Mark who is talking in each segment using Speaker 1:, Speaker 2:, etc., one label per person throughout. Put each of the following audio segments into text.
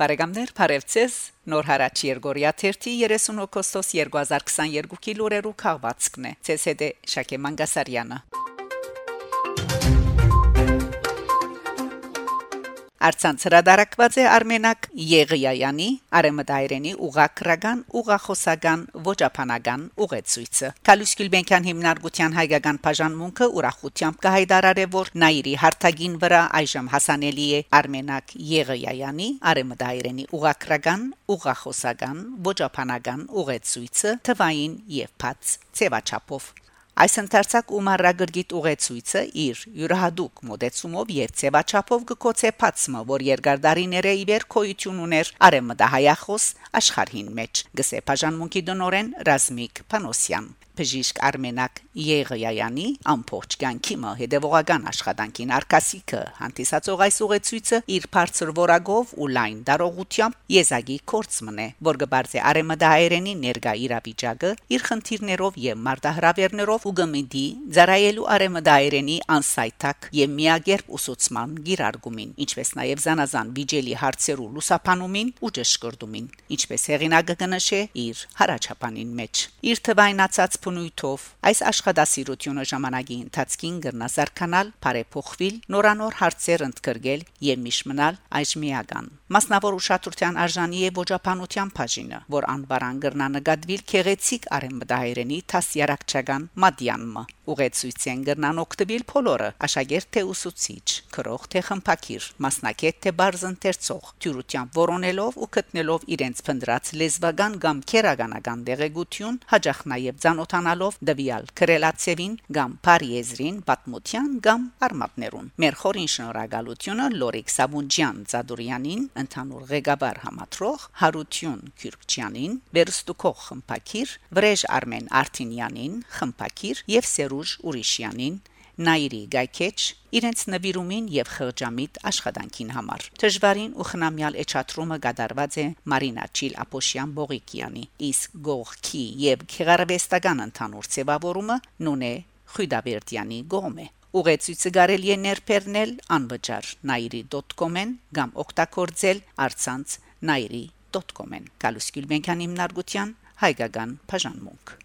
Speaker 1: Բարեկամներ, Փարեվցես Նոր հարաճ Երգորիա 30 30 օգոստոս 2022-ի լուրերու քաղվածքն է ՑՍԴ Շակե Մանգասարյանը Արցանց հրադարակված է Արմենակ Եղիայանի արեմդայրենի ուղակրական ուղախոսական ոչափանական ուղեցույցը Կալուս Գյուլբենկյան հիմնարկության հայկական բաժանմունքը ուրախությամբ կհայտարարե որ Նաիրի հարթագին վրա այժմ հասանելի է Արմենակ Եղիայանի արեմդայրենի ուղակրական ուղախոսական ոչափանական ուղեցույցը թվային եւ բաց ցեվաչափով Այս ընթերցակ ու մարրագրգիտ ուղեցույցը իր յուրահատուկ մոդեցումով եւ ցեվաչափով գկոցե փածմը, որ երկարդարիները իբեր քոյություն ուներ արեմդահայախոս աշխարհին մեջ։ Գսե բաժանմունքի դնորեն Ռազմիկ Փանոսյան բժիշկ Արմենակ Եղյայանի ամբողջ կյանքիմը հետևողական աշխատանքին արկասիկը հանդիսացող այս ուղեցույցը իր բարձր որակով ու լայն դարողությամբ եզակի կորցմն է որ գբարձե արեմդահայերենի ներգա իրավիճակը իր խնդիրներով եւ մարտահրավերներով ու գմիդի ծարայելու արեմդահայերենի անսայթակ եւ միագերբ ուսուցման գիրարգումին ինչպես նաեւ զանազան բիջելի հարցերու լուսափանումին ու ճշգրտումին ինչպես հեղինակը կնշե իր հարաճապանին մեջ իր թվայնացած բնույթով այս աշխատասիրությունը ժամանակի ընթացքին գրնազարկանալ, բարեփոխվել, նորանոր հարցեր ընդգրկել եւ միշմնալ այժմիական։ Մասնավոր ուշադրության արժանի է ոչափանության բաժինը, որ անբարան գրնանգադվիլ քեղեցիկ արեմդահայերենի տասյարակչական մադյանմը ուղեցույցեն գրնան օկտոբիլ փոլորը աշակերտ թե ուսուցիչ քրող թե խմփակիր մասնակետ թե բարձընթերցող թյուրությամբ որոնելով ու գտնելով իրենց փնդրած լեզվական կամ քերականական դեղեցություն հաջախ նաև ցանոթանալով դվյալ քրելացևին կամ Փարիեզրին պատմության կամ արմատներուն մեր խորին շնորհակալությունը Լորիկ Սաբունջյան Ծադուրյանին ընդհանուր ղեկավար համատրող Հարություն Քյուրքչյանին Բերստուկող խմփակիր Վրեժ Արմեն Արտինյանին խմփակիր եւ Սերու Վարուժ Ուրիշյանին Նայիրի Գայքեչ իրենց նվիրումին եւ խղճամիտ աշխատանքին համար։ Դժվարին ու խնամյալ էչատրումը գդարված է Մարինա Չիլ Ապոշյան Բողիկյանի, իսկ Գողքի եւ Քեղարվեստական ընդհանուր ծավալումը նունե Խույդաբերդյանի գոմե։ Ուղեցույցը կարելի է ներբեռնել անվճար nairi.com-ն կամ օգտագործել արցանց nairi.com-ն։ Գալուս Գյուլբենկյան հիմնարկության հայկական բաժանմունք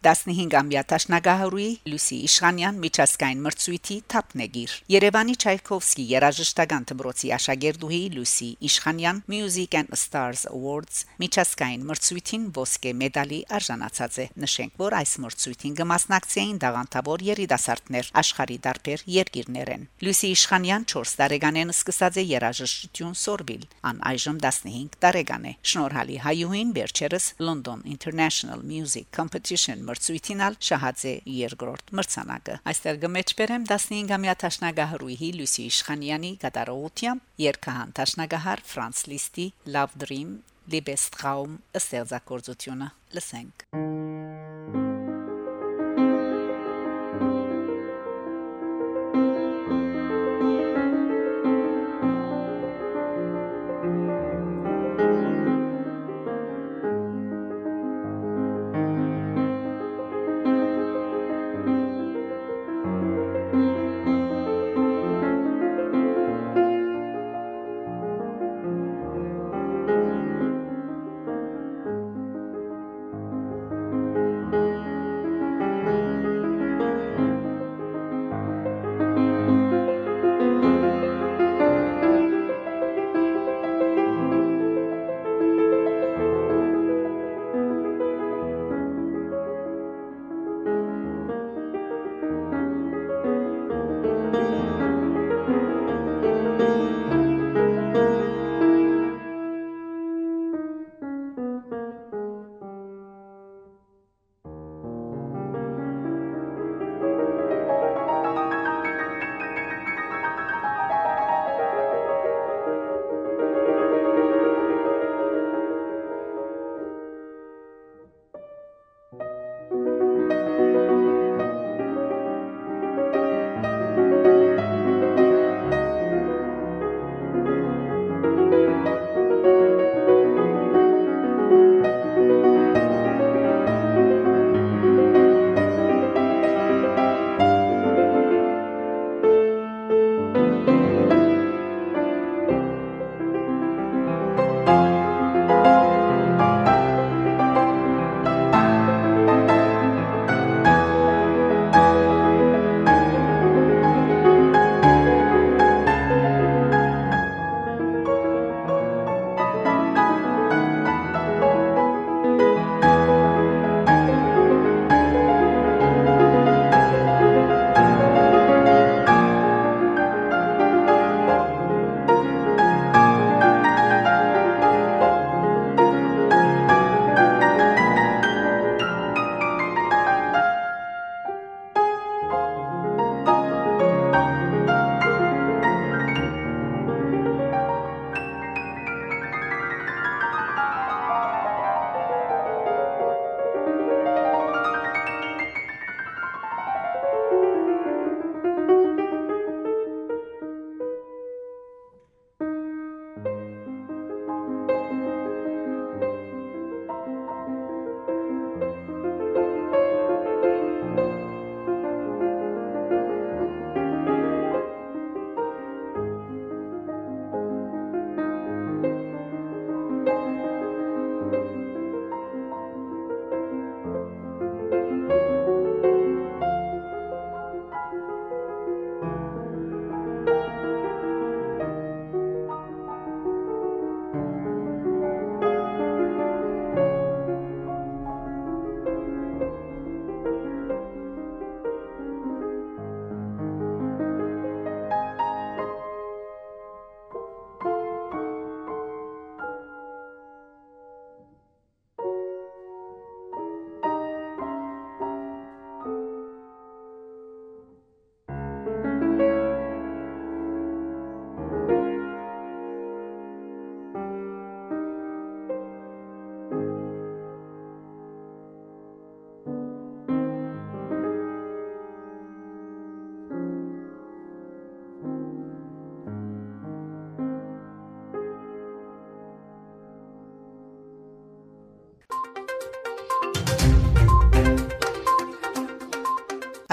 Speaker 1: 15-ամյա Տաշնագահարուի Լուսի Իշխանյան միջազգային մրցույթի թափնեգիր Երևանի Չայկովսկի երաժշտական դպրոցի աշակերտուհի Լուսի Իշխանյան Music and Stars Awards միջազգային մրցույթին ոսկե մեդալի արժանացած է նշենք որ այս մրցույթին կմասնակցեին դաղանթավոր երիտասարդներ աշխարի դարբեր երկիրներեն Լուսի Իշխանյան 4 տարեկանեն սկսած է երաժշտություն սորվիլ ան այժմ 15 տարեկան է շնորհալի հայուհին վերջերս London International Music Competition մրցույթինալ շահացե երկրորդ մրցանակը այստեղ գմեջբերեմ 15-ամյա տաշնագահրուհի Լուսի Իշխանյանի կատարողությամբ երկհան տաշնագահար Ֆրանս Լիստի Love Dream Liebestraum ստեղծագործությունը լսենք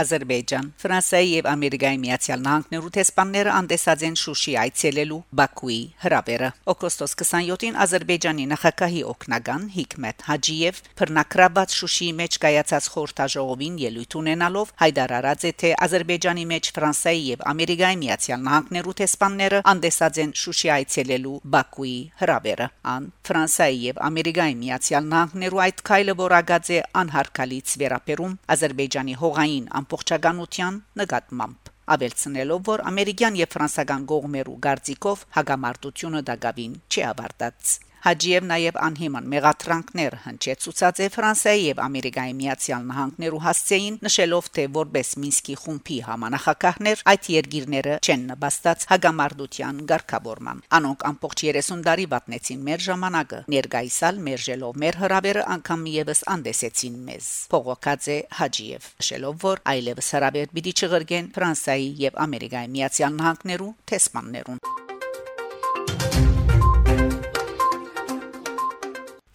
Speaker 1: Ադրբեջան Ֆրանսիայի եւ Ամերիկայի Միացյալ Նահանգներու տեսփանները անդեսած են Շուշի այցելելու Բաքուի հրավերը օգոստոս 27-ին Ադրբեջանի նախագահի օկնական Հիկմետ Հաջիև բռնակրաբաց Շուշիի մեջ կայացած խորհրդաժողովին ելույթ ունենալով հայտարարած է թե Ադրբեջանի մեջ Ֆրանսիայի եւ Ամերիկայի Միացյալ Նահանգներու տեսփանները անդեսած են Շուշի այցելելու Բաքուի հրավերը ան Ֆրանսիայի եւ Ամերիկայի Միացյալ Նահանգներու այդ քայլը որակած է անհարկալից վերապերում Ադրբեջանի հողային ամբողջականության նկատմամբ ավելցնելով որ ամերիկյան եւ ֆրանսական գողմերու գարձիկով հագամարտությունը դակավին չի ավարտած Հաջիև նաև անհիման մեղատրանքներ հնչեցուցած է Ֆրանսիայի եւ Ամերիկայի Միացյալ Նահանգներու հասցեին նշելով թե որբես Մինսկի խումբի համանախակահներ այդ երկիրները չեն նպաստած հագամարտության ղեկավարման անոնք ամբողջ 30 տարի վատնեցին մեր ժամանակը ներգայիսալ մերժելով մեր հրավերը անգամ եւս անդեսեցին մեզ Փողոքաձե Հաջիև նշելով որ այլևս հրավեր պիտի չղրգեն Ֆրանսիայի եւ Ամերիկայի Միացյալ Նահանգներու տեսմաններուն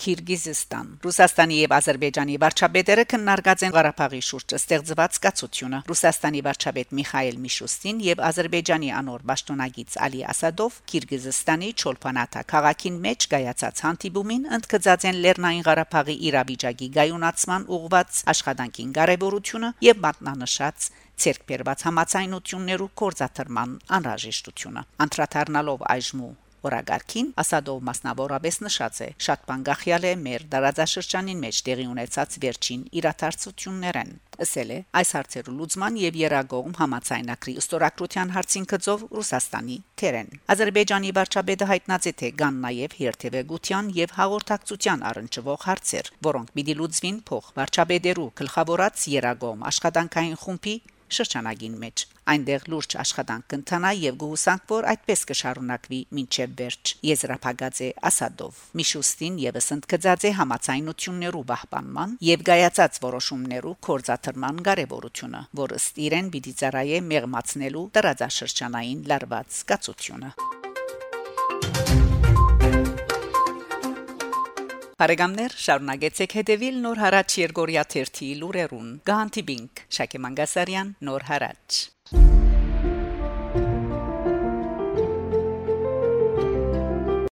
Speaker 1: Կիրգիզստան Ռուսաստանի եւ Ադրբեջանի վարչապետերը քննարկած են Ղարաբաղի շուրջ ստեղծված կացությունը Ռուսաստանի վարչապետ Միխայել Միշուստին եւ Ադրբեջանի անոր պաշտոնագից Ալի Ասադով Կիրգիզստանի Չոլփանաթա քաղաքին մեջ գայացած հանդիպումին ընդգծած են Լեռնային Ղարաբաղի իրավիճակի գայունացման ուղված աշխատանքին կարևորությունը եւ մատնանշած ցերկբերված համացայնություններու կորզաթրման անհրաժեշտությունը անդրադառնալով այժմ Օրագարքին Ասադով մասնավորապես նշած է. Շատ բան գախյալ է մեր դարաձաշրջանին մեջ տեղի ունեցած վերջին իրադարձություններն ասել է. Այս հարցերու լուծման եւ երագողմ համացայնակրի ստորակրության հարցին կծով Ռուսաստանի թերեն Ադրբեջանի վարչապետը հայտնած է թե կան նաեւ հերթևեկության եւ հաղորդակցության առնչվող հարցեր որոնք պիտի լուծվին փող վարչապետերու գլխավորած երագողմ աշխատանքային խումբի շրջանագին մեջ այնտեղ լուրջ աշխատանք կընթանա եւ գուսանք որ այդպես կշարունակվի մինչեւ վերջ եզրափակած է ասադով միշուստին եւս ընդգծած է համացայնություններու պահպանման եւ գայացած որոշումներու կորզաթրման կարեւորությունը որը ըստ իրեն պիտի ծառայե մեղմացնելու տարածաշրջանային լարված կացությունը Բարեկամներ, շարունակեցեք հետևել Նոր հարաճ Երգորիա 1-ի լուրերուն։ Գանտիբինգ Շակե Մանգասարյան, Նոր հարաճ